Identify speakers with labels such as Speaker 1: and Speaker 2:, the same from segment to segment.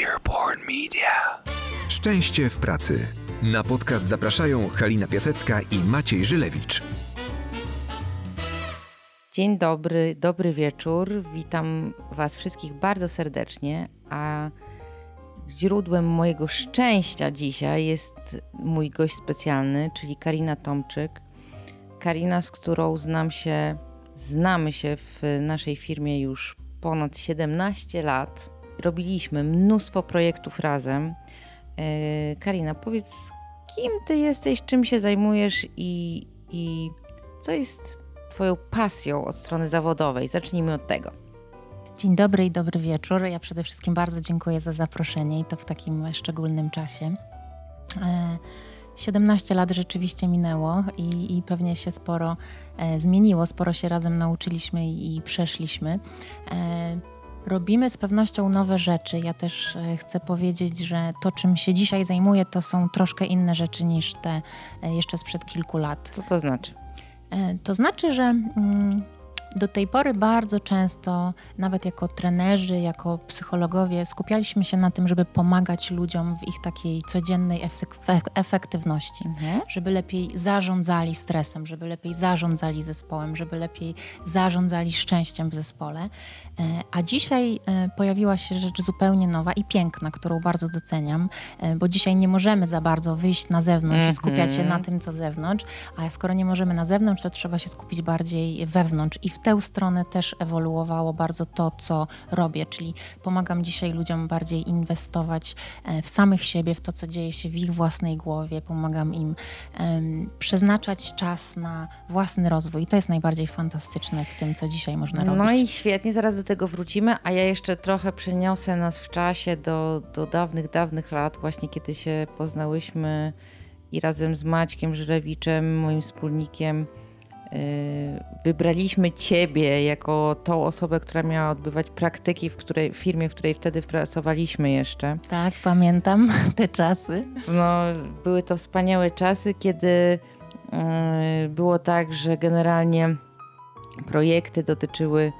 Speaker 1: Earborn Media.
Speaker 2: Szczęście w pracy. Na podcast zapraszają Halina Piasecka i Maciej Żylewicz.
Speaker 3: Dzień dobry, dobry wieczór. Witam Was wszystkich bardzo serdecznie. A źródłem mojego szczęścia dzisiaj jest mój gość specjalny, czyli Karina Tomczyk. Karina, z którą znam się, znamy się w naszej firmie już ponad 17 lat. Robiliśmy mnóstwo projektów razem. E, Karina, powiedz, kim ty jesteś, czym się zajmujesz i, i co jest Twoją pasją od strony zawodowej? Zacznijmy od tego.
Speaker 4: Dzień dobry i dobry wieczór. Ja przede wszystkim bardzo dziękuję za zaproszenie i to w takim szczególnym czasie. 17 e, lat rzeczywiście minęło i, i pewnie się sporo e, zmieniło, sporo się razem nauczyliśmy i, i przeszliśmy. Robimy z pewnością nowe rzeczy. Ja też e, chcę powiedzieć, że to, czym się dzisiaj zajmuję, to są troszkę inne rzeczy niż te e, jeszcze sprzed kilku lat.
Speaker 3: Co to znaczy?
Speaker 4: E, to znaczy, że mm, do tej pory bardzo często, nawet jako trenerzy, jako psychologowie, skupialiśmy się na tym, żeby pomagać ludziom w ich takiej codziennej efektywności, mhm. żeby lepiej zarządzali stresem, żeby lepiej zarządzali zespołem, żeby lepiej zarządzali szczęściem w zespole. E, a dzisiaj e, pojawiła się rzecz zupełnie nowa i piękna, którą bardzo doceniam, e, bo dzisiaj nie możemy za bardzo wyjść na zewnątrz mm -hmm. i skupiać się na mhm. tym, co zewnątrz, a skoro nie możemy na zewnątrz, to trzeba się skupić bardziej wewnątrz. I w tę stronę też ewoluowało bardzo to, co robię, czyli pomagam dzisiaj ludziom bardziej inwestować w samych siebie, w to, co dzieje się w ich własnej głowie, pomagam im um, przeznaczać czas na własny rozwój. I to jest najbardziej fantastyczne w tym, co dzisiaj można robić.
Speaker 3: No i świetnie, zaraz do tego wrócimy, a ja jeszcze trochę przeniosę nas w czasie do, do dawnych, dawnych lat, właśnie kiedy się poznałyśmy i razem z Maćkiem Żyrewiczem, moim wspólnikiem, yy, wybraliśmy Ciebie jako tą osobę, która miała odbywać praktyki w, której, w firmie, w której wtedy pracowaliśmy jeszcze.
Speaker 4: Tak, pamiętam te czasy.
Speaker 3: No, były to wspaniałe czasy, kiedy yy, było tak, że generalnie projekty dotyczyły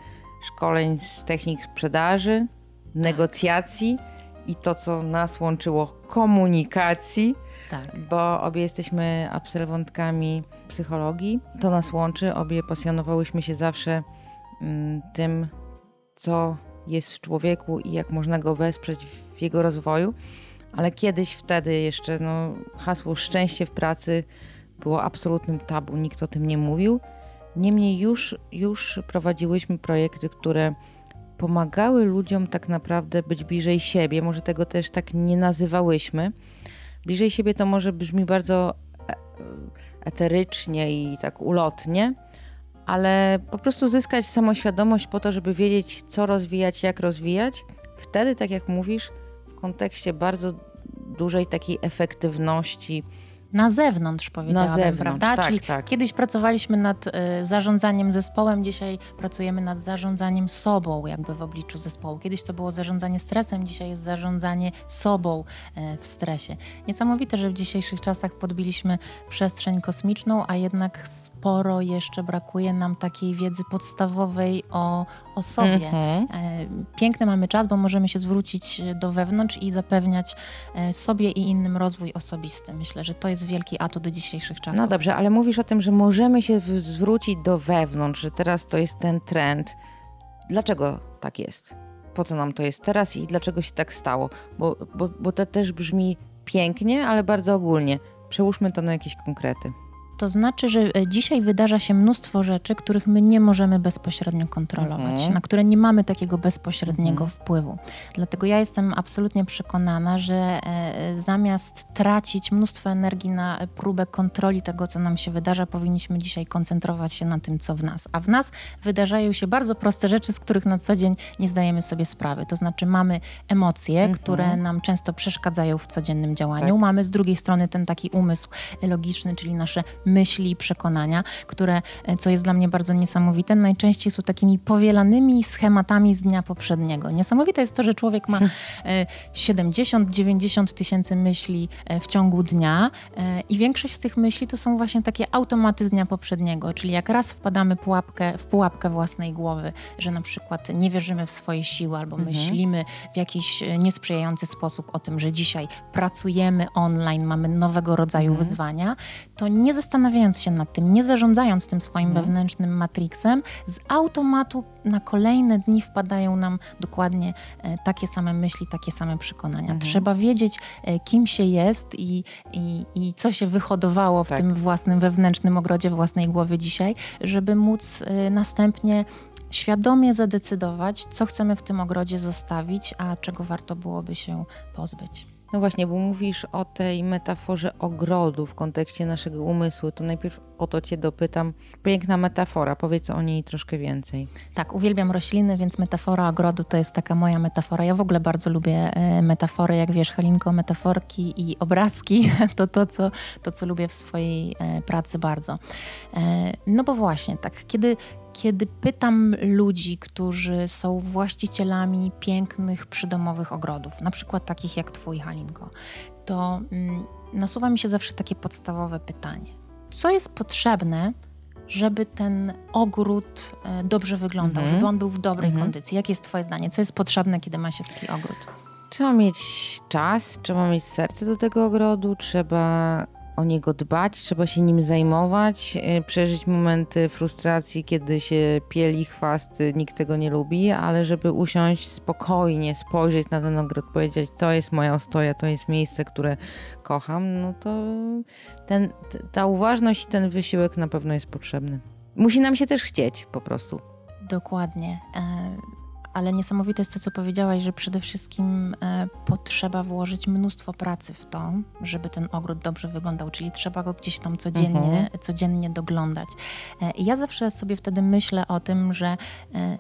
Speaker 3: szkoleń z technik sprzedaży, negocjacji i to, co nas łączyło, komunikacji, tak. bo obie jesteśmy absolwentkami psychologii. To nas łączy, obie pasjonowałyśmy się zawsze mm, tym, co jest w człowieku i jak można go wesprzeć w jego rozwoju. Ale kiedyś wtedy jeszcze no, hasło szczęście w pracy było absolutnym tabu, nikt o tym nie mówił. Niemniej już, już prowadziłyśmy projekty, które pomagały ludziom tak naprawdę być bliżej siebie. Może tego też tak nie nazywałyśmy. Bliżej siebie to może brzmi bardzo e, eterycznie i tak ulotnie, ale po prostu zyskać samoświadomość po to, żeby wiedzieć, co rozwijać, jak rozwijać. Wtedy, tak jak mówisz, w kontekście bardzo dużej takiej efektywności,
Speaker 4: na zewnątrz powiedziałabym, na zewnątrz, prawda? Tak, Czyli tak. kiedyś pracowaliśmy nad y, zarządzaniem zespołem, dzisiaj pracujemy nad zarządzaniem sobą, jakby w obliczu zespołu. Kiedyś to było zarządzanie stresem, dzisiaj jest zarządzanie sobą y, w stresie. Niesamowite, że w dzisiejszych czasach podbiliśmy przestrzeń kosmiczną, a jednak sporo jeszcze brakuje nam takiej wiedzy podstawowej o, o sobie. Mm-hmm. Piękny mamy czas, bo możemy się zwrócić do wewnątrz i zapewniać e, sobie i innym rozwój osobisty. Myślę, że to jest wielki atut do dzisiejszych czasów.
Speaker 3: No dobrze, ale mówisz o tym, że możemy się zwrócić do wewnątrz, że teraz to jest ten trend. Dlaczego tak jest? Po co nam to jest teraz i dlaczego się tak stało? Bo, bo, bo to też brzmi pięknie, ale bardzo ogólnie. Przełóżmy to na jakieś konkrety.
Speaker 4: To znaczy, że e, dzisiaj wydarza się mnóstwo rzeczy, których my nie możemy bezpośrednio kontrolować, mhm. na które nie mamy takiego bezpośredniego mhm. wpływu. Dlatego ja jestem absolutnie przekonana, że e, zamiast tracić mnóstwo energii na próbę kontroli tego, co nam się wydarza, powinniśmy dzisiaj koncentrować się na tym, co w nas. A w nas wydarzają się bardzo proste rzeczy, z których na co dzień nie zdajemy sobie sprawy. To znaczy mamy emocje, mhm. które nam często przeszkadzają w codziennym działaniu. Tak. Mamy z drugiej strony ten taki umysł logiczny, czyli nasze myśli i przekonania, które, e, co jest dla mnie bardzo niesamowite, najczęściej są takimi powielanymi schematami z dnia poprzedniego. Niesamowite jest to, że człowiek ma 70-90 tysięcy myśli w ciągu dnia i większość z tych myśli to są właśnie takie automaty z dnia poprzedniego, czyli jak raz wpadamy pułapkę, w pułapkę własnej głowy, że na przykład nie wierzymy w swoje siły albo mhm. myślimy w jakiś e, niesprzyjający sposób o tym, że dzisiaj pracujemy online, mamy nowego rodzaju mhm. wyzwania, to nie zastanawiając się nad tym, nie zarządzając tym swoim mhm. wewnętrznym matrixem, z automatu na kolejne dni wpadają nam dokładnie e, takie same myśli, takie same przekonania. Mhm. Trzeba wiedzieć, e, kim się jest i, i, i co się wyhodowało w tak. tym własnym wewnętrznym ogrodzie, własnej głowie dzisiaj, żeby móc następnie świadomie zadecydować, co chcemy w tym ogrodzie zostawić, a czego warto byłoby się pozbyć.
Speaker 3: No właśnie, bo mówisz o tej metaforze ogrodu w kontekście naszego umysłu, to najpierw o to Cię dopytam. Piękna metafora, powiedz o niej troszkę więcej.
Speaker 4: Tak, uwielbiam rośliny, więc metafora ogrodu to jest taka moja metafora. Ja w ogóle bardzo lubię e, metafory, jak wiesz, Halinko, metaforki i obrazki to to, co, to, co lubię w swojej e, pracy bardzo. E, no bo właśnie, tak, kiedy kiedy pytam ludzi, którzy są właścicielami pięknych przydomowych ogrodów, na przykład takich jak Twój, Halinko, to mm, nasuwa mi się zawsze takie podstawowe pytanie: co jest potrzebne, żeby ten ogród e, dobrze wyglądał, żeby on był w dobrej mhm. kondycji? Jakie jest Twoje zdanie? Co jest potrzebne, kiedy ma się taki ogród?
Speaker 3: Trzeba mieć czas, trzeba mieć serce do tego ogrodu, trzeba o niego dbać, trzeba się nim zajmować, e, przeżyć momenty frustracji, kiedy się pieli chwasty, nikt tego nie lubi, ale żeby usiąść spokojnie, spojrzeć na ten ogród, powiedzieć, to jest moja ostoja, to jest miejsce, które kocham, no to ten, ta uważność i ten wysiłek na pewno jest potrzebny. Musi nam się też chcieć po prostu.
Speaker 4: Dokładnie. E, ale niesamowite jest to, co powiedziałaś, że przede wszystkim e, potrzeba włożyć mnóstwo pracy w to, żeby ten ogród dobrze wyglądał, czyli trzeba go gdzieś tam codziennie, mhm. codziennie doglądać. E, I ja zawsze sobie wtedy myślę o tym, że e,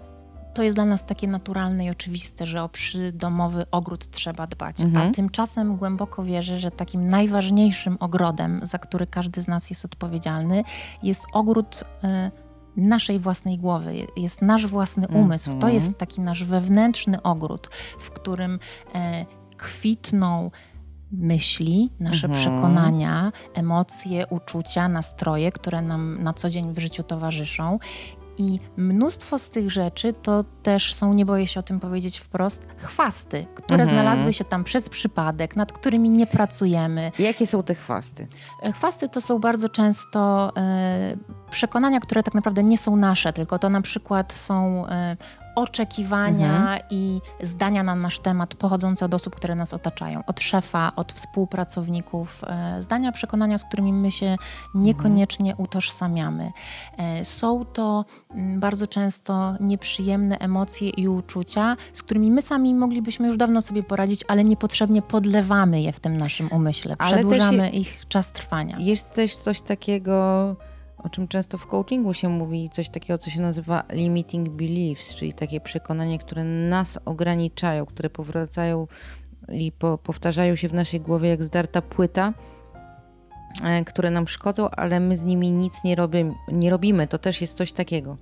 Speaker 4: to jest dla nas takie naturalne i oczywiste, że o przydomowy ogród trzeba dbać. Mhm. A tymczasem głęboko wierzę, że takim najważniejszym ogrodem, za który każdy z nas jest odpowiedzialny, jest ogród naszej własnej głowy, jest nasz własny umysł. Mm -hmm. To mhm. jest taki nasz wewnętrzny ogród, w którym e, kwitną myśli, nasze -hmm. przekonania, emocje, uczucia, nastroje, które nam na co dzień w życiu towarzyszą i mnóstwo z tych rzeczy to też są, nie boję się o tym powiedzieć wprost, chwasty, które mhm. znalazły się tam przez przypadek, nad którymi nie pracujemy.
Speaker 3: Jakie są te chwasty?
Speaker 4: E, chwasty to są bardzo często e, przekonania, które tak naprawdę nie są nasze, tylko to na przykład są e, oczekiwania mhm. i zdania na nasz temat pochodzące od osób, które nas otaczają, od szefa, od współpracowników, e, zdania, przekonania, z którymi my się niekoniecznie mhm. utożsamiamy. E, są to mm, bardzo często nieprzyjemne emocje i uczucia, z którymi my sami moglibyśmy już dawno sobie poradzić, ale niepotrzebnie podlewamy je w tym naszym umyśle, przedłużamy ich czas trwania.
Speaker 3: Jest też coś takiego o czym często w coachingu się mówi, coś takiego, co się nazywa limiting beliefs, czyli takie przekonania, które nas ograniczają, które powracają i po, powtarzają się w naszej głowie jak zdarta płyta, e, które nam szkodzą, ale my z nimi nic nie, robimy, nie robimy. To też jest coś takiego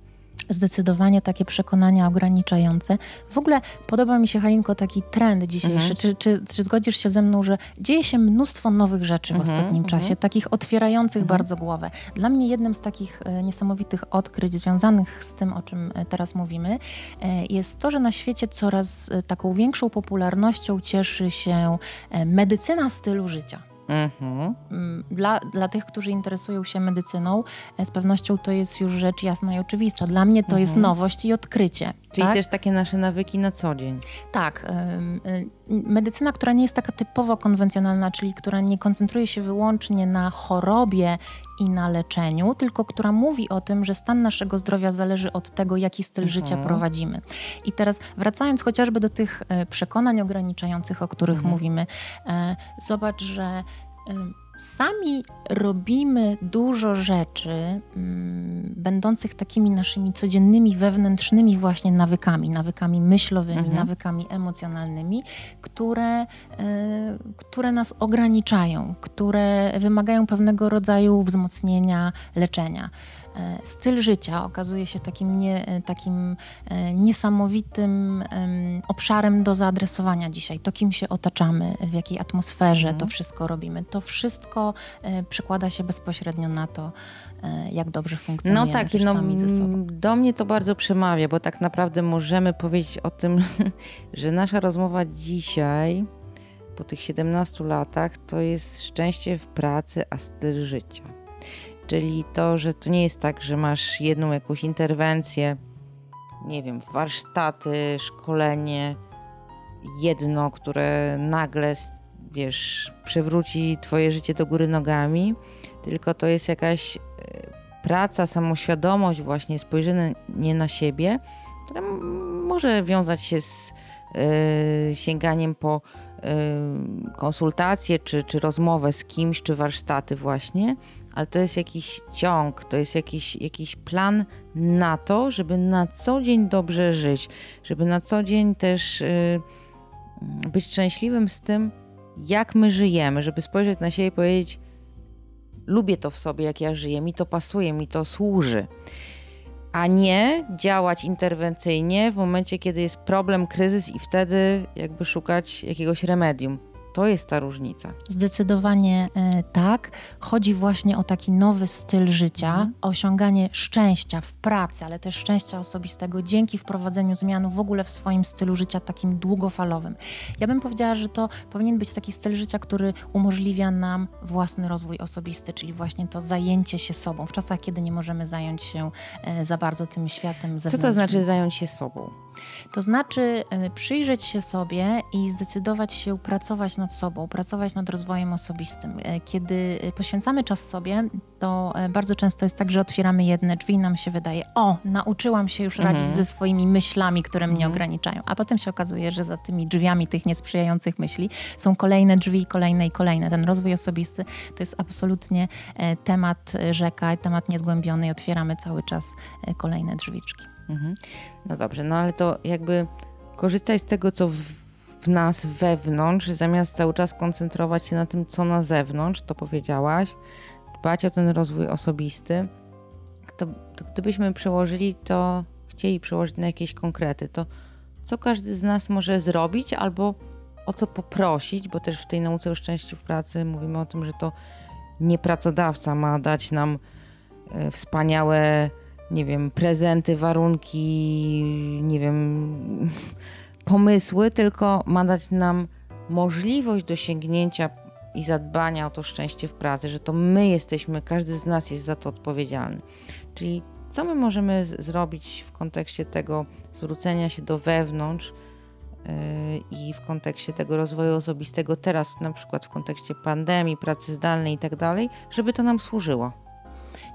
Speaker 4: zdecydowanie takie przekonania ograniczające. W ogóle podoba mi się, Halinko, taki trend dzisiejszy. Mhm. Czy, czy, czy, zgodzisz się ze mną, że dzieje się mnóstwo nowych rzeczy mhm, w ostatnim mhm. czasie, takich otwierających mhm. bardzo głowę. Dla mnie jednym z takich e, niesamowitych odkryć związanych z tym, o czym e, teraz mówimy, e, jest to, że na świecie coraz e, taką większą popularnością cieszy się e, medycyna stylu życia. Mhm. Mm, dla, dla tych, którzy interesują się medycyną, e, z pewnością to jest już rzecz jasna i oczywista. Dla mnie to mhm. jest nowość i odkrycie.
Speaker 3: Czyli tak? też takie nasze nawyki na co dzień.
Speaker 4: Tak. Y, medycyna, która nie jest taka typowo konwencjonalna, czyli która nie koncentruje się wyłącznie na chorobie i na leczeniu, tylko która mówi o tym, że stan naszego zdrowia zależy od tego, jaki styl mhm. życia prowadzimy. I teraz wracając chociażby do tych e, przekonań ograniczających, o których mhm. mówimy, e, zobacz, że sami robimy dużo rzeczy, mm, będących takimi naszymi codziennymi, wewnętrznymi właśnie nawykami, nawykami myślowymi, mhm. nawykami emocjonalnymi, które, y, które nas ograniczają, które wymagają pewnego rodzaju wzmocnienia, leczenia. E, styl życia okazuje się takim, nie, e, takim e, niesamowitym obszarem do zaadresowania dzisiaj. To, kim się otaczamy, w jakiej atmosferze mhm. to wszystko robimy, to wszystko przekłada się bezpośrednio na to, jak dobrze funkcjonujemy
Speaker 3: no tak, no,
Speaker 4: sami ze sobą.
Speaker 3: Do mnie to bardzo przemawia, bo tak naprawdę możemy powiedzieć o tym, że nasza rozmowa dzisiaj, po tych 17 latach, to jest szczęście w pracy, a styl życia. Czyli to, że to nie jest tak, że masz jedną jakąś interwencję, nie wiem, warsztaty, szkolenie, jedno, które nagle, wiesz, przewróci twoje życie do góry nogami, tylko to jest jakaś e, praca, samoświadomość, właśnie spojrzenie na siebie, która może wiązać się z y, sięganiem po y, konsultacje, czy, czy rozmowę z kimś, czy warsztaty właśnie, ale to jest jakiś ciąg, to jest jakiś, jakiś plan na to, żeby na co dzień dobrze żyć, żeby na co dzień też y, być szczęśliwym z tym, jak my żyjemy, żeby spojrzeć na siebie i powiedzieć: Lubię to w sobie, jak ja żyję, mi to pasuje, mi to służy. A nie działać interwencyjnie w momencie, kiedy jest problem, kryzys, i wtedy jakby szukać jakiegoś remedium. To jest ta różnica.
Speaker 4: Zdecydowanie e, tak. Chodzi właśnie o taki nowy styl życia, mhm. osiąganie szczęścia w pracy, ale też szczęścia osobistego dzięki wprowadzeniu zmian w ogóle w swoim stylu życia takim długofalowym. Ja bym powiedziała, że to powinien być taki styl życia, który umożliwia nam własny rozwój osobisty, czyli właśnie to zajęcie się sobą w czasach, kiedy nie możemy zająć się e, za bardzo tym światem zewnętrznym.
Speaker 3: Co to znaczy zająć się sobą?
Speaker 4: To znaczy e, przyjrzeć się sobie i zdecydować się pracować nad sobą, pracować nad rozwojem osobistym. E, kiedy poświęcamy czas sobie, to e, bardzo często jest tak, że otwieramy jedne drzwi i nam się wydaje, o, nauczyłam się już radzić mhm. ze swoimi myślami, które mnie mhm. ograniczają. A potem się okazuje, że za tymi drzwiami tych niesprzyjających myśli są kolejne drzwi, kolejne i kolejne. Ten rozwój osobisty to jest absolutnie temat rzeka, temat niezgłębiony i otwieramy cały czas kolejne drzwiczki. Mhm.
Speaker 3: No dobrze, no ale to jakby korzystać z tego, co w, w, nas wewnątrz, zamiast cały czas koncentrować się na tym, co na zewnątrz, to powiedziałaś, dbać o ten rozwój osobisty. To, to gdybyśmy przełożyli to, chcieli przełożyć na jakieś konkrety, to co każdy z nas może zrobić albo o co poprosić, bo też w tej nauce o szczęściu w pracy mówimy o tym, że to nie pracodawca ma dać nam e, wspaniałe nie wiem, prezenty, warunki, nie wiem, pomysły, tylko ma dać nam możliwość dosięgnięcia i zadbania o to szczęście w pracy, że to my jesteśmy, każdy z nas jest za to odpowiedzialny. Czyli co my możemy zrobić w kontekście tego zwrócenia się do wewnątrz yy, i w kontekście tego rozwoju osobistego teraz, na przykład w kontekście pandemii, pracy zdalnej i tak dalej, żeby to nam służyło?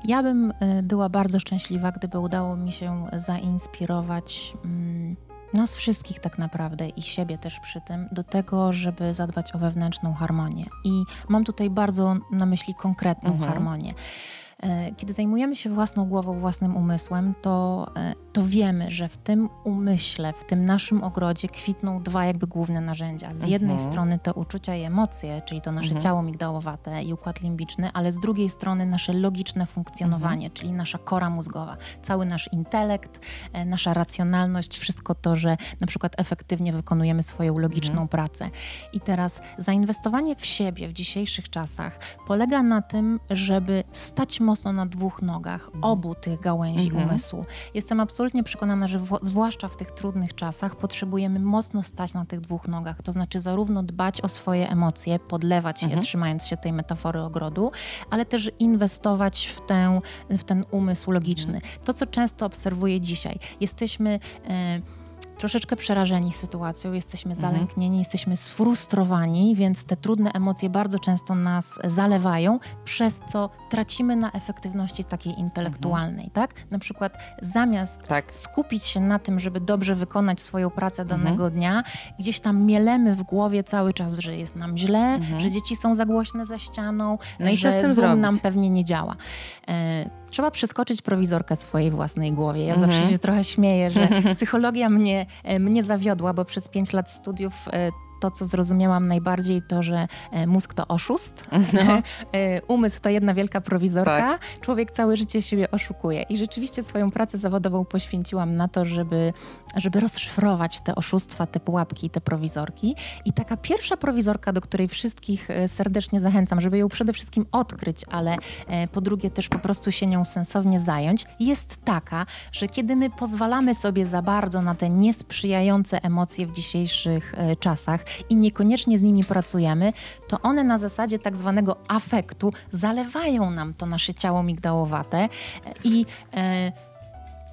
Speaker 4: Ja bym e, była bardzo szczęśliwa, gdyby udało mi się zainspirować mm, nas wszystkich tak naprawdę i siebie też przy tym, do tego, żeby zadbać o wewnętrzną harmonię. I mam tutaj bardzo na myśli konkretną mhm. harmonię. E, kiedy zajmujemy się własną głową, własnym umysłem, to, e, to wiemy, że w tym umyśle, w tym naszym ogrodzie kwitną dwa jakby główne narzędzia. Z jednej mhm. strony to uczucia i emocje, czyli to nasze mhm. ciało migdałowate i układ limbiczny, ale z drugiej strony nasze logiczne funkcjonowanie, mhm. czyli nasza kora mózgowa, cały nasz intelekt, e, nasza racjonalność, wszystko to, że na przykład efektywnie wykonujemy swoją logiczną mhm. pracę. I teraz zainwestowanie w siebie w dzisiejszych czasach polega na tym, żeby stać mocno na dwóch nogach mhm. obu tych gałęzi mhm. umysłu. Jestem absolutnie przekonana, że w, zwłaszcza w tych trudnych czasach potrzebujemy mocno stać na tych dwóch nogach, to znaczy zarówno dbać o swoje emocje, podlewać je, mhm. trzymając się tej metafory ogrodu, ale też inwestować w, tę, w ten umysł logiczny. To, co często obserwuję dzisiaj, jesteśmy... E, troszeczkę przerażeni sytuacją, jesteśmy
Speaker 3: Mhm.
Speaker 4: zalęknieni, jesteśmy sfrustrowani, więc te trudne emocje bardzo często nas zalewają, przez co tracimy na efektywności takiej intelektualnej, tak? Na przykład zamiast
Speaker 3: Tak.
Speaker 4: skupić się na tym, żeby dobrze wykonać swoją pracę
Speaker 3: Mhm.
Speaker 4: danego dnia, gdzieś tam mielemy w głowie cały czas, że jest nam źle, że dzieci są za głośne za ścianą,
Speaker 3: Mhm. No i co z
Speaker 4: że Zoom
Speaker 3: zrobić?
Speaker 4: nam pewnie nie działa. E, trzeba przeskoczyć prowizorkę swojej własnej głowie. Ja zawsze
Speaker 3: Mhm.
Speaker 4: się trochę śmieję, że psychologia mnie, e, mnie zawiodła, bo przez pięć lat studiów e, to, co zrozumiałam najbardziej, to, że e, mózg to oszust, e, umysł to jedna wielka prowizorka,
Speaker 3: Tak.
Speaker 4: człowiek całe życie siebie oszukuje. I rzeczywiście swoją pracę zawodową poświęciłam na to, żeby, żeby rozszyfrować te oszustwa, te pułapki, te prowizorki. I taka pierwsza prowizorka, do której wszystkich e, serdecznie zachęcam, żeby ją przede wszystkim odkryć, ale po drugie też po prostu się nią sensownie zająć, jest taka, że kiedy my pozwalamy sobie za bardzo na te niesprzyjające emocje w dzisiejszych czasach i niekoniecznie z nimi pracujemy, to one na zasadzie tak zwanego afektu zalewają nam to nasze ciało migdałowate i e,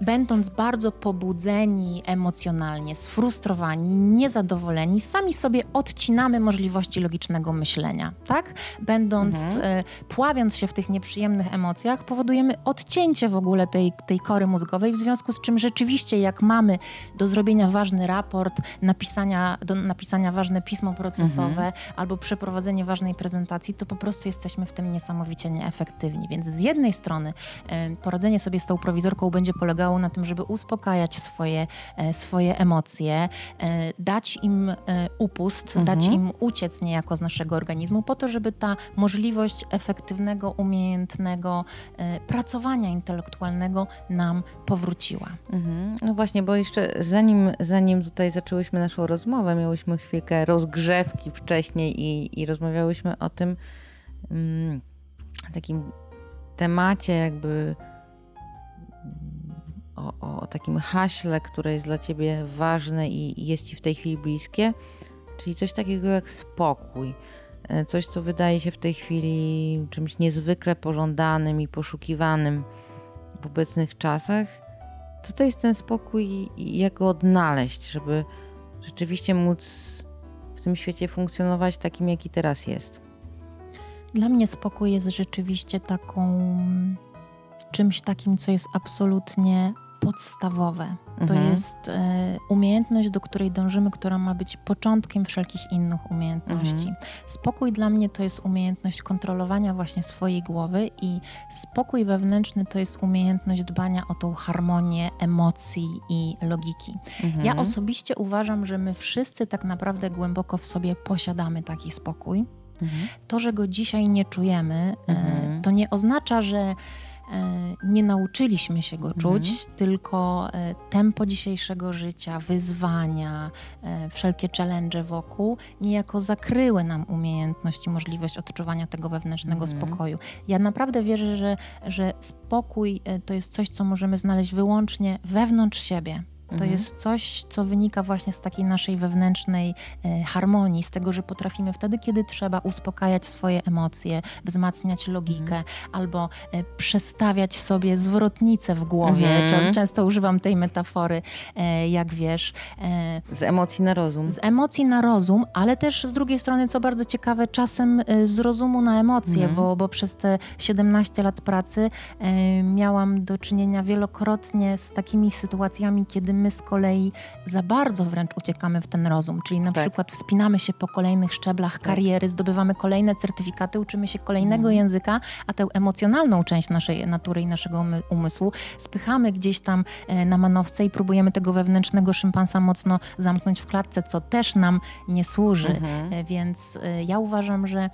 Speaker 4: będąc bardzo pobudzeni emocjonalnie, sfrustrowani, niezadowoleni, sami sobie odcinamy możliwości logicznego myślenia, tak? Będąc, e, pławiąc się w tych nieprzyjemnych emocjach, powodujemy odcięcie w ogóle tej, tej kory mózgowej, w związku z czym rzeczywiście jak mamy do zrobienia ważny raport, napisania, do napisania ważne pismo procesowe albo przeprowadzenie ważnej prezentacji, to po prostu jesteśmy w tym niesamowicie nieefektywni. Więc z jednej strony e, poradzenie sobie z tą prowizorką będzie polegało na tym, żeby uspokajać swoje, e, swoje emocje, e, dać im e, upust, dać im uciec niejako z naszego organizmu, po to, żeby ta możliwość efektywnego, umiejętnego pracowania intelektualnego nam powróciła.
Speaker 3: Mhm. No właśnie, bo jeszcze zanim, zanim tutaj zaczęłyśmy naszą rozmowę, miałyśmy chwilkę rozgrzewki wcześniej i, i rozmawiałyśmy o tym mm, takim temacie jakby o, o, takim haśle, które jest dla ciebie ważne i, i jest ci w tej chwili bliskie, czyli coś takiego jak spokój. E, Coś, co wydaje się w tej chwili czymś niezwykle pożądanym i poszukiwanym w obecnych czasach. Co to jest ten spokój i jak go odnaleźć, żeby rzeczywiście móc w tym świecie funkcjonować takim, jaki teraz jest?
Speaker 4: Dla mnie spokój jest rzeczywiście taką czymś takim, co jest absolutnie podstawowe. To
Speaker 3: Mhm.
Speaker 4: jest e, umiejętność, do której dążymy, która ma być początkiem wszelkich innych umiejętności.
Speaker 3: Mhm.
Speaker 4: Spokój dla mnie to jest umiejętność kontrolowania właśnie swojej głowy i spokój wewnętrzny to jest umiejętność dbania o tą harmonię emocji i logiki.
Speaker 3: Mhm.
Speaker 4: Ja osobiście uważam, że my wszyscy tak naprawdę głęboko w sobie posiadamy taki spokój.
Speaker 3: Mhm.
Speaker 4: To, że go dzisiaj nie czujemy,
Speaker 3: Mhm.
Speaker 4: to nie oznacza, że nie nauczyliśmy się go czuć,
Speaker 3: Mhm.
Speaker 4: tylko e, tempo dzisiejszego życia, wyzwania, e, wszelkie challenge wokół niejako zakryły nam umiejętność i możliwość odczuwania tego wewnętrznego
Speaker 3: Mhm.
Speaker 4: spokoju. Ja naprawdę wierzę, że, że spokój e, to jest coś, co możemy znaleźć wyłącznie wewnątrz siebie. To
Speaker 3: Mhm.
Speaker 4: jest coś, co wynika właśnie z takiej naszej wewnętrznej e, harmonii, z tego, że potrafimy wtedy, kiedy trzeba uspokajać swoje emocje, wzmacniać logikę
Speaker 3: Mhm.
Speaker 4: albo e, przestawiać sobie zwrotnicę w głowie.
Speaker 3: Mhm.
Speaker 4: Czę- Często używam tej metafory, e, jak wiesz.
Speaker 3: Z emocji na rozum.
Speaker 4: z emocji na rozum, ale też z drugiej strony, co bardzo ciekawe, czasem z rozumu na emocje,
Speaker 3: Mhm.
Speaker 4: bo, bo przez te 17 lat pracy miałam do czynienia wielokrotnie z takimi sytuacjami, kiedy my z kolei za bardzo wręcz uciekamy w ten rozum, czyli na
Speaker 3: Tak.
Speaker 4: przykład wspinamy się po kolejnych szczeblach kariery, zdobywamy kolejne certyfikaty, uczymy się kolejnego
Speaker 3: Mhm.
Speaker 4: języka, a tę emocjonalną część naszej natury i naszego umy- umysłu spychamy gdzieś tam e, na manowce i próbujemy tego wewnętrznego szympansa mocno zamknąć w klatce, co też nam nie służy.
Speaker 3: Mhm.
Speaker 4: E, Więc e, ja uważam, że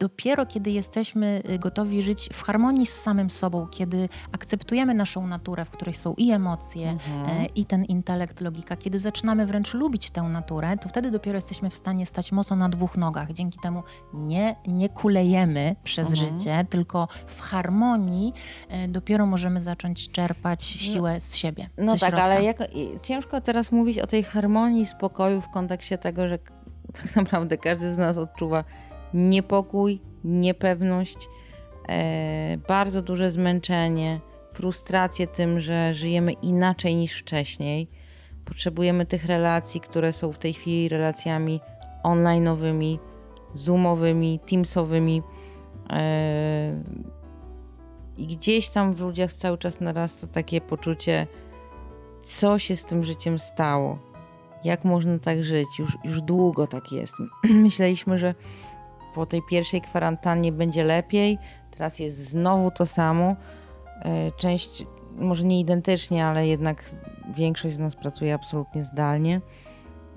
Speaker 4: dopiero kiedy jesteśmy e, gotowi żyć w harmonii z samym sobą, kiedy akceptujemy naszą naturę, w której są i emocje,
Speaker 3: Mhm.
Speaker 4: e, i ten intelekt, logika, kiedy zaczynamy wręcz lubić tę naturę, to wtedy dopiero jesteśmy w stanie stać mocno na dwóch nogach. Dzięki temu nie, nie kulejemy przez
Speaker 3: Mhm.
Speaker 4: życie, tylko w harmonii e, dopiero możemy zacząć czerpać siłę z siebie.
Speaker 3: No tak,
Speaker 4: środka.
Speaker 3: ale jak, ciężko teraz mówić o tej harmonii, spokoju w kontekście tego, że tak naprawdę każdy z nas odczuwa niepokój, niepewność, e, bardzo duże zmęczenie, frustrację tym, że żyjemy inaczej niż wcześniej, Potrzebujemy tych relacji, które są w tej chwili relacjami online'owymi, zoomowymi, teamsowymi. E, I gdzieś tam w ludziach cały czas narasta takie poczucie, co się z tym życiem stało. Jak można tak żyć? Już, już długo tak jest. Myśleliśmy, że po tej pierwszej kwarantannie będzie lepiej. Teraz jest znowu to samo. E, część, może nie identycznie, ale jednak większość z nas pracuje absolutnie zdalnie.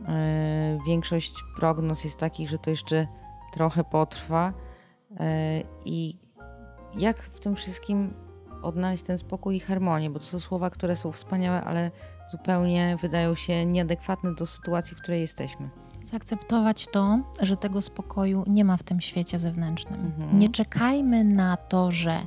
Speaker 3: E, większość prognoz jest takich, że to jeszcze trochę potrwa. E, I jak w tym wszystkim odnaleźć ten spokój i harmonię, bo to są słowa, które są wspaniałe, ale zupełnie wydają się nieadekwatne do sytuacji, w której jesteśmy.
Speaker 4: Zaakceptować to, że tego spokoju nie ma w tym świecie zewnętrznym. Mhm. Nie czekajmy na to, że.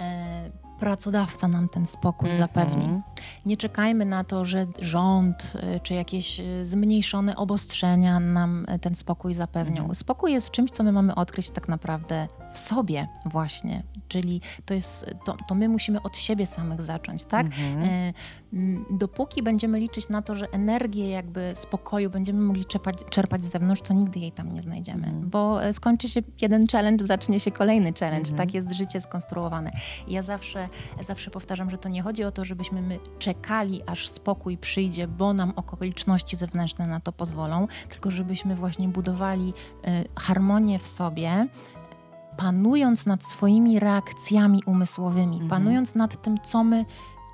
Speaker 4: E, pracodawca nam ten spokój -hmm. zapewni. Nie czekajmy na to, że rząd y, czy jakieś y, zmniejszone obostrzenia nam y, ten spokój zapewnią. Mm -hmm. Spokój jest czymś, co my mamy odkryć tak naprawdę w sobie właśnie, czyli to jest, to, to my musimy od siebie samych zacząć, tak? Mm -hmm. Dopóki będziemy liczyć na to, że energię jakby spokoju będziemy mogli czerpać, czerpać z zewnątrz, to nigdy jej tam nie znajdziemy, mhm. bo e, skończy się jeden challenge, zacznie się kolejny challenge, mhm. tak jest życie skonstruowane. I ja zawsze, zawsze powtarzam, że to nie chodzi o to, żebyśmy my czekali, aż spokój przyjdzie, bo nam okoliczności zewnętrzne na to pozwolą, tylko żebyśmy właśnie budowali y, harmonię w sobie, panując nad swoimi reakcjami umysłowymi, mhm. panując nad tym, co my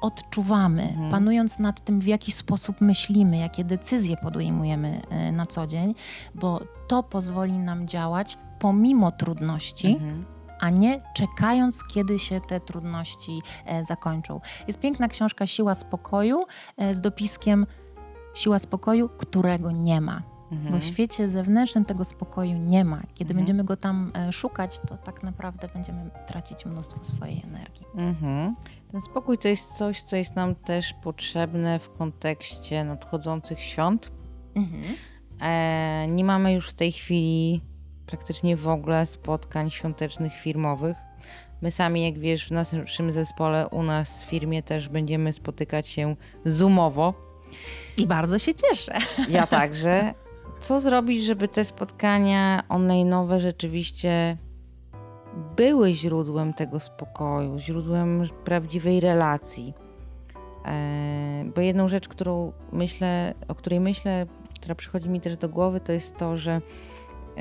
Speaker 4: odczuwamy, mhm. panując nad tym, w jaki sposób myślimy, jakie decyzje podejmujemy e, na co dzień, bo to pozwoli nam działać pomimo trudności. Mhm a nie czekając, kiedy się te trudności e, zakończą. Jest piękna książka Siła Spokoju e, z dopiskiem Siła Spokoju, którego nie ma. Mhm. Bo w świecie zewnętrznym tego spokoju nie ma. Kiedy mhm. będziemy go tam e, szukać, to tak naprawdę będziemy tracić mnóstwo swojej energii.
Speaker 3: Mhm. Ten spokój to jest coś, co jest nam też potrzebne w kontekście nadchodzących świąt. Mhm. E, nie mamy już w tej chwili praktycznie w ogóle spotkań świątecznych firmowych. My sami, jak wiesz, w naszym zespole, u nas w firmie też będziemy spotykać się zoomowo.
Speaker 4: I bardzo się cieszę.
Speaker 3: Ja także. Co zrobić, żeby te spotkania online'owe rzeczywiście były źródłem tego spokoju, źródłem prawdziwej relacji? E, bo jedną rzecz, którą myślę, o której myślę, która przychodzi mi też do głowy, to jest to, że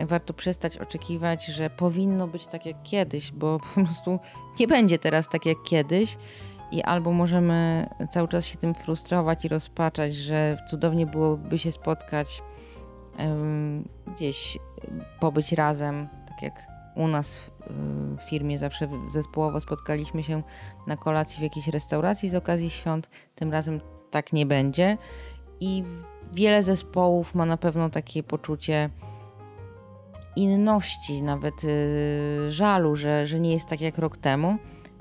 Speaker 3: warto przestać oczekiwać, że powinno być tak jak kiedyś, bo po prostu nie będzie teraz tak jak kiedyś i albo możemy cały czas się tym frustrować i rozpaczać, że cudownie byłoby się spotkać gdzieś, pobyć razem, tak jak u nas w firmie zawsze zespołowo spotkaliśmy się na kolacji w jakiejś restauracji z okazji świąt. Tym razem tak nie będzie. I wiele zespołów ma na pewno takie poczucie inności, nawet yy, żalu, że, że nie jest tak jak rok temu.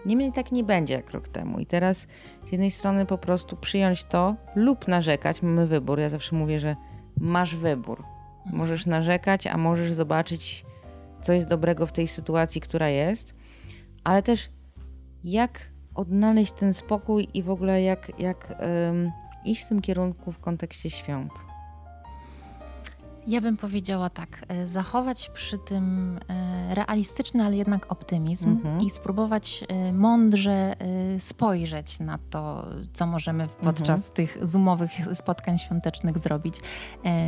Speaker 3: Niemniej tak nie będzie jak rok temu. I teraz z jednej strony po prostu przyjąć to lub narzekać, mamy wybór. Ja zawsze mówię, że masz wybór. Możesz narzekać, a możesz zobaczyć, co jest dobrego w tej sytuacji, która jest, ale też jak odnaleźć ten spokój i w ogóle jak, jak um, iść w tym kierunku w kontekście świąt.
Speaker 4: Ja bym powiedziała tak, e, zachować przy tym e, realistyczny, ale jednak optymizm mhm. i spróbować e, mądrze spojrzeć na to, co możemy podczas mhm. tych zoomowych spotkań świątecznych zrobić.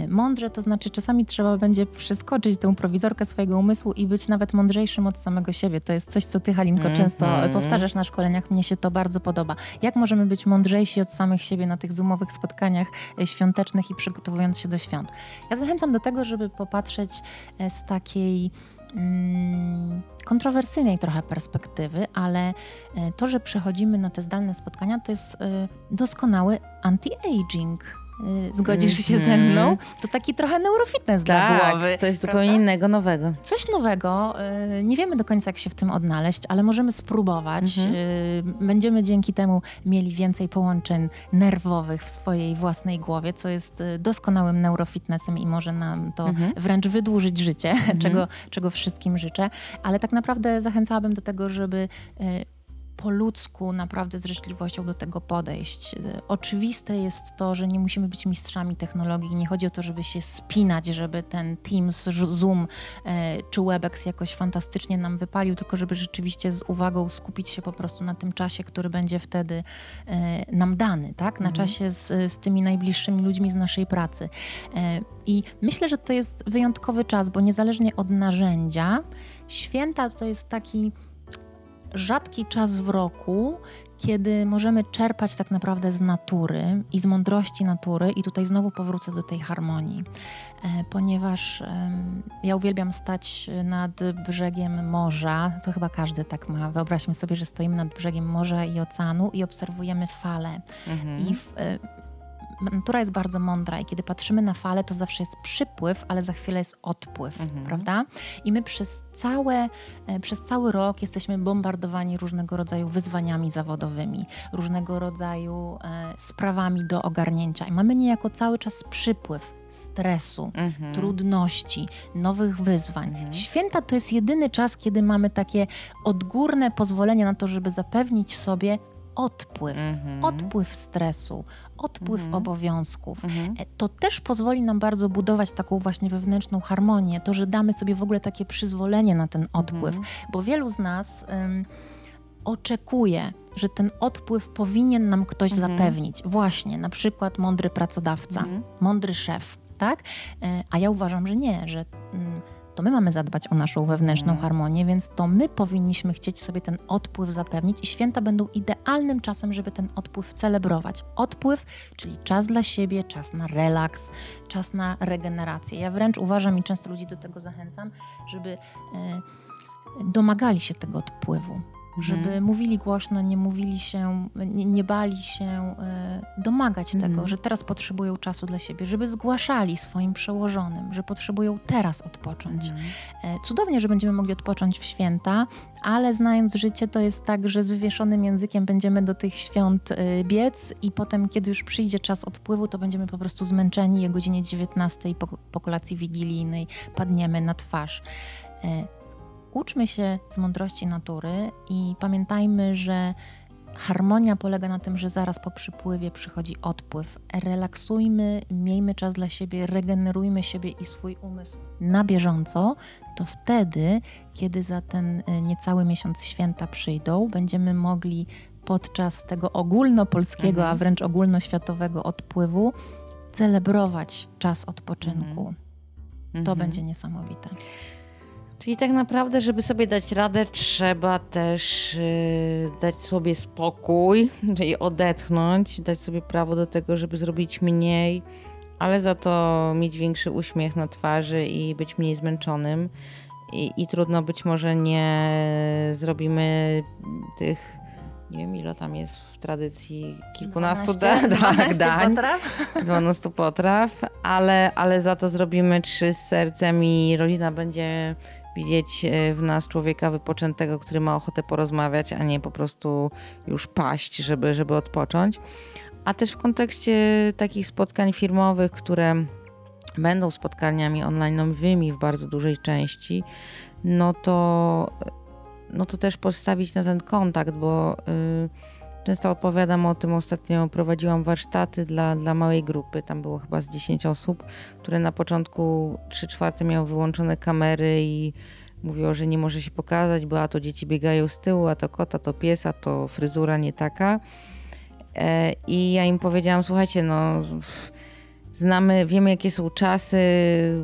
Speaker 4: Mądrze to znaczy czasami trzeba będzie przeskoczyć tę prowizorkę swojego umysłu i być nawet mądrzejszym od samego siebie. To jest coś, co ty, Halinko, mhm. często powtarzasz na szkoleniach. Mnie się to bardzo podoba. Jak możemy być mądrzejsi od samych siebie na tych zoomowych spotkaniach świątecznych i przygotowując się do świąt? Ja zachęcam do tego, żeby popatrzeć e, z takiej mm, kontrowersyjnej trochę perspektywy, ale e, to, że przechodzimy na te zdalne spotkania, to jest e, doskonały anti-aging zgodzisz się ze mną, mhm. to taki trochę neurofitness tak, dla głowy.
Speaker 3: coś prawda? zupełnie innego, nowego.
Speaker 4: Coś nowego. Y, nie wiemy do końca, jak się w tym odnaleźć, ale możemy spróbować. Mhm. Y, będziemy dzięki temu mieli więcej połączeń nerwowych w swojej własnej głowie, co jest doskonałym neurofitnessem i może nam to mhm. wręcz wydłużyć życie, czego, czego wszystkim życzę. Ale tak naprawdę zachęcałabym do tego, żeby po ludzku, naprawdę z życzliwością do tego podejść. Oczywiste jest to, że nie musimy być mistrzami technologii. Nie chodzi o to, żeby się spinać, żeby ten Teams, Zoom e, czy Webex jakoś fantastycznie nam wypalił, tylko żeby rzeczywiście z uwagą skupić się po prostu na tym czasie, który będzie wtedy e, nam dany, tak? Na mhm. czasie z, z tymi najbliższymi ludźmi z naszej pracy. E, I myślę, że to jest wyjątkowy czas, bo niezależnie od narzędzia, święta to jest taki rzadki czas w roku, kiedy możemy czerpać tak naprawdę z natury i z mądrości natury, i tutaj znowu powrócę do tej harmonii, e, ponieważ ja uwielbiam stać nad brzegiem morza, to chyba każdy tak ma. Wyobraźmy sobie, że stoimy nad brzegiem morza i oceanu i obserwujemy fale. Mhm. I w, e, natura jest bardzo mądra i kiedy patrzymy na falę, to zawsze jest przypływ, ale za chwilę jest odpływ, mhm. prawda? I my przez, całe, e, przez cały rok jesteśmy bombardowani różnego rodzaju wyzwaniami zawodowymi, różnego rodzaju e, sprawami do ogarnięcia. I mamy niejako cały czas przypływ stresu, mhm. trudności, nowych wyzwań. Mhm. Święta to jest jedyny czas, kiedy mamy takie odgórne pozwolenie na to, żeby zapewnić sobie odpływ, mhm. odpływ stresu, odpływ mhm. obowiązków. Mhm. E, to też pozwoli nam bardzo budować taką właśnie wewnętrzną harmonię, to, że damy sobie w ogóle takie przyzwolenie na ten odpływ, mhm. bo wielu z nas um, oczekuje, że ten odpływ powinien nam ktoś mhm. zapewnić. Właśnie, na przykład mądry pracodawca, mhm. mądry szef, tak? E, a ja uważam, że nie, że mm, to my mamy zadbać o naszą wewnętrzną mm. harmonię, więc to my powinniśmy chcieć sobie ten odpływ zapewnić i święta będą idealnym czasem, żeby ten odpływ celebrować. Odpływ, czyli czas dla siebie, czas na relaks, czas na regenerację. Ja wręcz uważam i często ludzi do tego zachęcam, żeby e, domagali się tego odpływu żeby mhm. mówili głośno, nie mówili się, nie, nie bali się e, domagać tego, mhm. że teraz potrzebują czasu dla siebie, żeby zgłaszali swoim przełożonym, że potrzebują teraz odpocząć. Mhm. E, cudownie, że będziemy mogli odpocząć w święta, ale znając życie, to jest tak, że z wywieszonym językiem będziemy do tych świąt e, biec i potem, kiedy już przyjdzie czas odpływu, to będziemy po prostu zmęczeni i o godzinie 19 po, po kolacji wigilijnej padniemy na twarz. Uczmy się z mądrości natury i pamiętajmy, że harmonia polega na tym, że zaraz po przypływie przychodzi odpływ. Relaksujmy, miejmy czas dla siebie, regenerujmy siebie i swój umysł na bieżąco. To wtedy, kiedy za ten e, niecały miesiąc święta przyjdą, będziemy mogli podczas tego ogólnopolskiego, mhm. a wręcz ogólnoświatowego odpływu celebrować czas odpoczynku. Mhm. To mhm. będzie niesamowite.
Speaker 3: Czyli tak naprawdę, żeby sobie dać radę, trzeba też yy, dać sobie spokój, czyli odetchnąć, dać sobie prawo do tego, żeby zrobić mniej, ale za to mieć większy uśmiech na twarzy i być mniej zmęczonym. I, i trudno być może nie zrobimy tych nie wiem ile tam jest w tradycji kilkunastu 12, da, 12 tak, dań, potraw. 12 potraw, ale, ale za to zrobimy trzy z sercem i rodzina będzie widzieć e, w nas człowieka wypoczętego, który ma ochotę porozmawiać, a nie po prostu już paść, żeby, żeby odpocząć. A też w kontekście takich spotkań firmowych, które będą spotkaniami online'owymi w bardzo dużej części, no to, no to też postawić na ten kontakt, bo yy, często opowiadam o tym. Ostatnio prowadziłam warsztaty dla, dla małej grupy, tam było chyba z 10 osób, które na początku 3 czwarte miały wyłączone kamery i mówiło, że nie może się pokazać, bo a to dzieci biegają z tyłu, a to kota, to pies, a to fryzura nie taka. E, I ja im powiedziałam, słuchajcie, no znamy, wiemy jakie są czasy,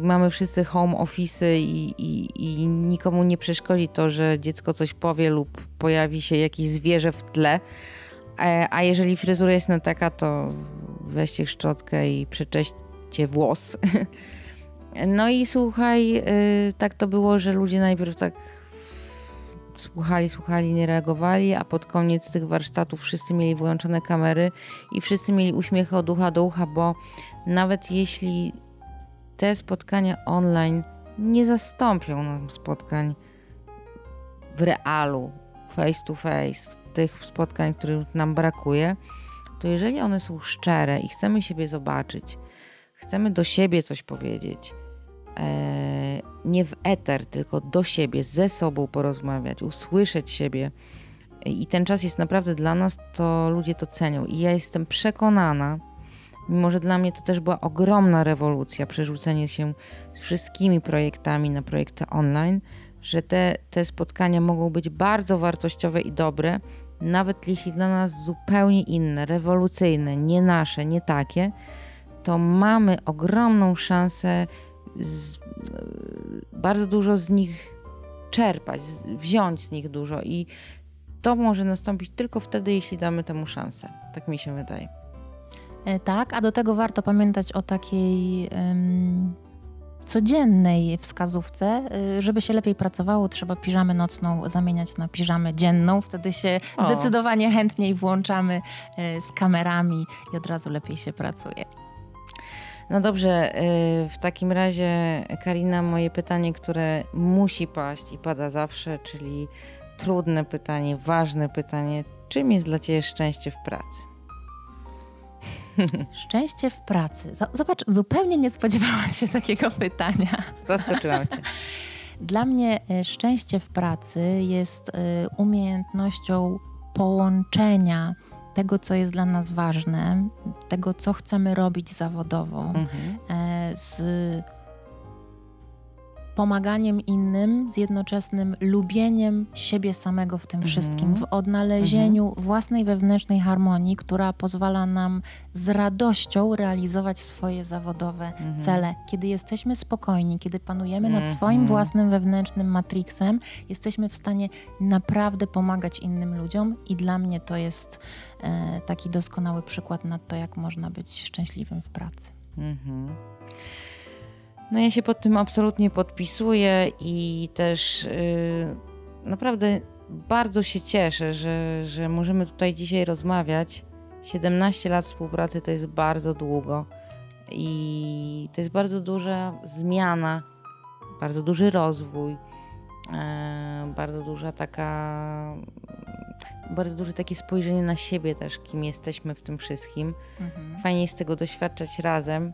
Speaker 3: mamy wszyscy home office i, i, i nikomu nie przeszkodzi to, że dziecko coś powie lub pojawi się jakieś zwierzę w tle. E, a jeżeli fryzura jest na taka, to weźcie szczotkę i przecześćcie włos. No i słuchaj, y, tak to było, że ludzie najpierw tak słuchali, słuchali, nie reagowali, a pod koniec tych warsztatów wszyscy mieli wyłączone kamery i wszyscy mieli uśmiechy od ucha do ucha, bo nawet jeśli te spotkania online nie zastąpią nam spotkań w realu, face to face, tych spotkań, których nam brakuje, to jeżeli one są szczere i chcemy siebie zobaczyć, chcemy do siebie coś powiedzieć, e, nie w eter, tylko do siebie, ze sobą porozmawiać, usłyszeć siebie i ten czas jest naprawdę dla nas, to ludzie to cenią. I ja jestem przekonana, mimo że dla mnie to też była ogromna rewolucja, przerzucenie się z wszystkimi projektami na projekty online, że te, te spotkania mogą być bardzo wartościowe i dobre, nawet jeśli dla nas zupełnie inne, rewolucyjne, nie nasze, nie takie, to mamy ogromną szansę z, bardzo dużo z nich czerpać, wziąć z nich dużo i to może nastąpić tylko wtedy, jeśli damy temu szansę. Tak mi się wydaje.
Speaker 4: E, tak, a do tego warto pamiętać o takiej codziennej wskazówce. Y, żeby się lepiej pracowało, trzeba piżamę nocną zamieniać na piżamę dzienną. Wtedy się o. zdecydowanie chętniej włączamy y, z kamerami i od razu lepiej się pracuje.
Speaker 3: No dobrze, y, w takim razie Karina, moje pytanie, które musi paść i pada zawsze, czyli trudne pytanie, ważne pytanie. Czym jest dla Ciebie szczęście w pracy?
Speaker 4: Szczęście w pracy. Zobacz, zupełnie nie spodziewałam się takiego pytania.
Speaker 3: Zaskoczyłam Cię.
Speaker 4: Dla mnie e, szczęście w pracy jest e, umiejętnością połączenia tego, co jest dla nas ważne, tego, co chcemy robić zawodowo, mhm. E, z pomaganiem innym z jednoczesnym lubieniem siebie samego w tym mhm. wszystkim, w odnalezieniu mhm. własnej wewnętrznej harmonii, która pozwala nam z radością realizować swoje zawodowe mhm. cele. Kiedy jesteśmy spokojni, kiedy panujemy nad swoim własnym wewnętrznym matrixem, jesteśmy w stanie naprawdę pomagać innym ludziom i dla mnie to jest e, taki doskonały przykład na to, jak można być szczęśliwym w pracy. Mhm.
Speaker 3: No ja się pod tym absolutnie podpisuję i też yy, naprawdę bardzo się cieszę, że, że możemy tutaj dzisiaj rozmawiać. 17 lat współpracy to jest bardzo długo i to jest bardzo duża zmiana, bardzo duży rozwój, yy, bardzo duża taka, bardzo duże takie spojrzenie na siebie też, kim jesteśmy w tym wszystkim. Mhm. Fajnie jest tego doświadczać razem.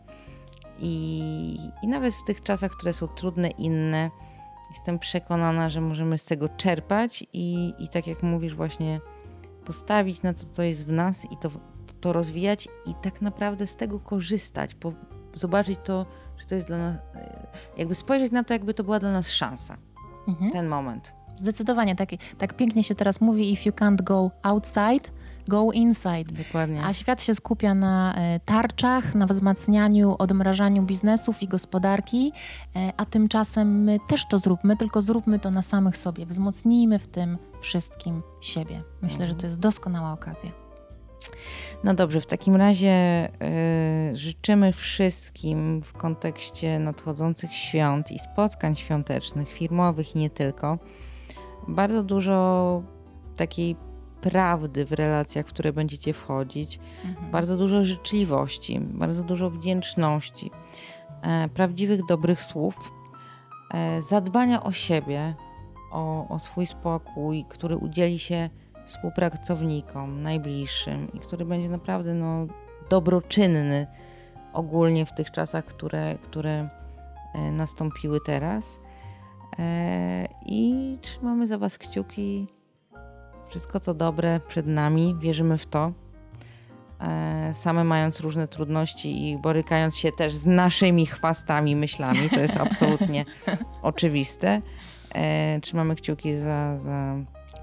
Speaker 3: I, I nawet w tych czasach, które są trudne, inne, jestem przekonana, że możemy z tego czerpać i, i tak jak mówisz, właśnie postawić na to, co jest w nas i to, to rozwijać i tak naprawdę z tego korzystać, bo zobaczyć to, że to jest dla nas, jakby spojrzeć na to, jakby to była dla nas szansa. Mhm. Ten moment.
Speaker 4: Zdecydowanie, tak, tak pięknie się teraz mówi, if you can't go outside, go inside.
Speaker 3: Dokładnie.
Speaker 4: A świat się skupia na e, tarczach, na wzmacnianiu, odmrażaniu biznesów i gospodarki, e, a tymczasem my też to zróbmy, tylko zróbmy to na samych sobie. Wzmocnijmy w tym wszystkim siebie. Myślę, mhm. że to jest doskonała okazja.
Speaker 3: No dobrze, w takim razie y, życzymy wszystkim w kontekście nadchodzących świąt i spotkań świątecznych, firmowych i nie tylko, bardzo dużo takiej prawdy w relacjach, w które będziecie wchodzić, mhm. bardzo dużo życzliwości, bardzo dużo wdzięczności, e, prawdziwych, dobrych słów, e, zadbania o siebie, o, o swój spokój, który udzieli się współpracownikom, najbliższym i który będzie naprawdę no, dobroczynny ogólnie w tych czasach, które, które e, nastąpiły teraz. E, I trzymamy za Was kciuki wszystko co dobre przed nami, wierzymy w to. E, same mając różne trudności i borykając się też z naszymi chwastami, myślami, to jest absolutnie oczywiste. E, trzymamy kciuki za, za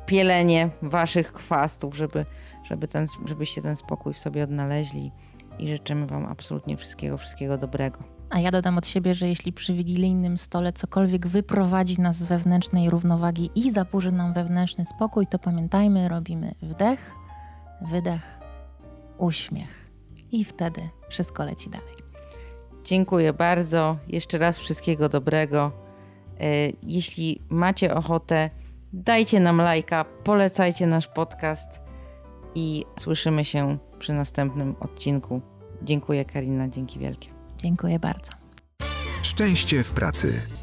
Speaker 3: pielenie waszych chwastów, żeby, żeby ten, żebyście ten spokój w sobie odnaleźli i życzymy wam absolutnie wszystkiego, wszystkiego dobrego.
Speaker 4: A ja dodam od siebie, że jeśli przy wigilijnym stole cokolwiek wyprowadzi nas z wewnętrznej równowagi i zaburzy nam wewnętrzny spokój, to pamiętajmy, robimy wdech, wydech, uśmiech. I wtedy wszystko leci dalej.
Speaker 3: Dziękuję bardzo. Jeszcze raz wszystkiego dobrego. E, jeśli macie ochotę, dajcie nam lajka, polecajcie nasz podcast i słyszymy się przy następnym odcinku. Dziękuję Karina, dzięki wielkie.
Speaker 4: Dziękuję bardzo.
Speaker 2: Szczęście w pracy.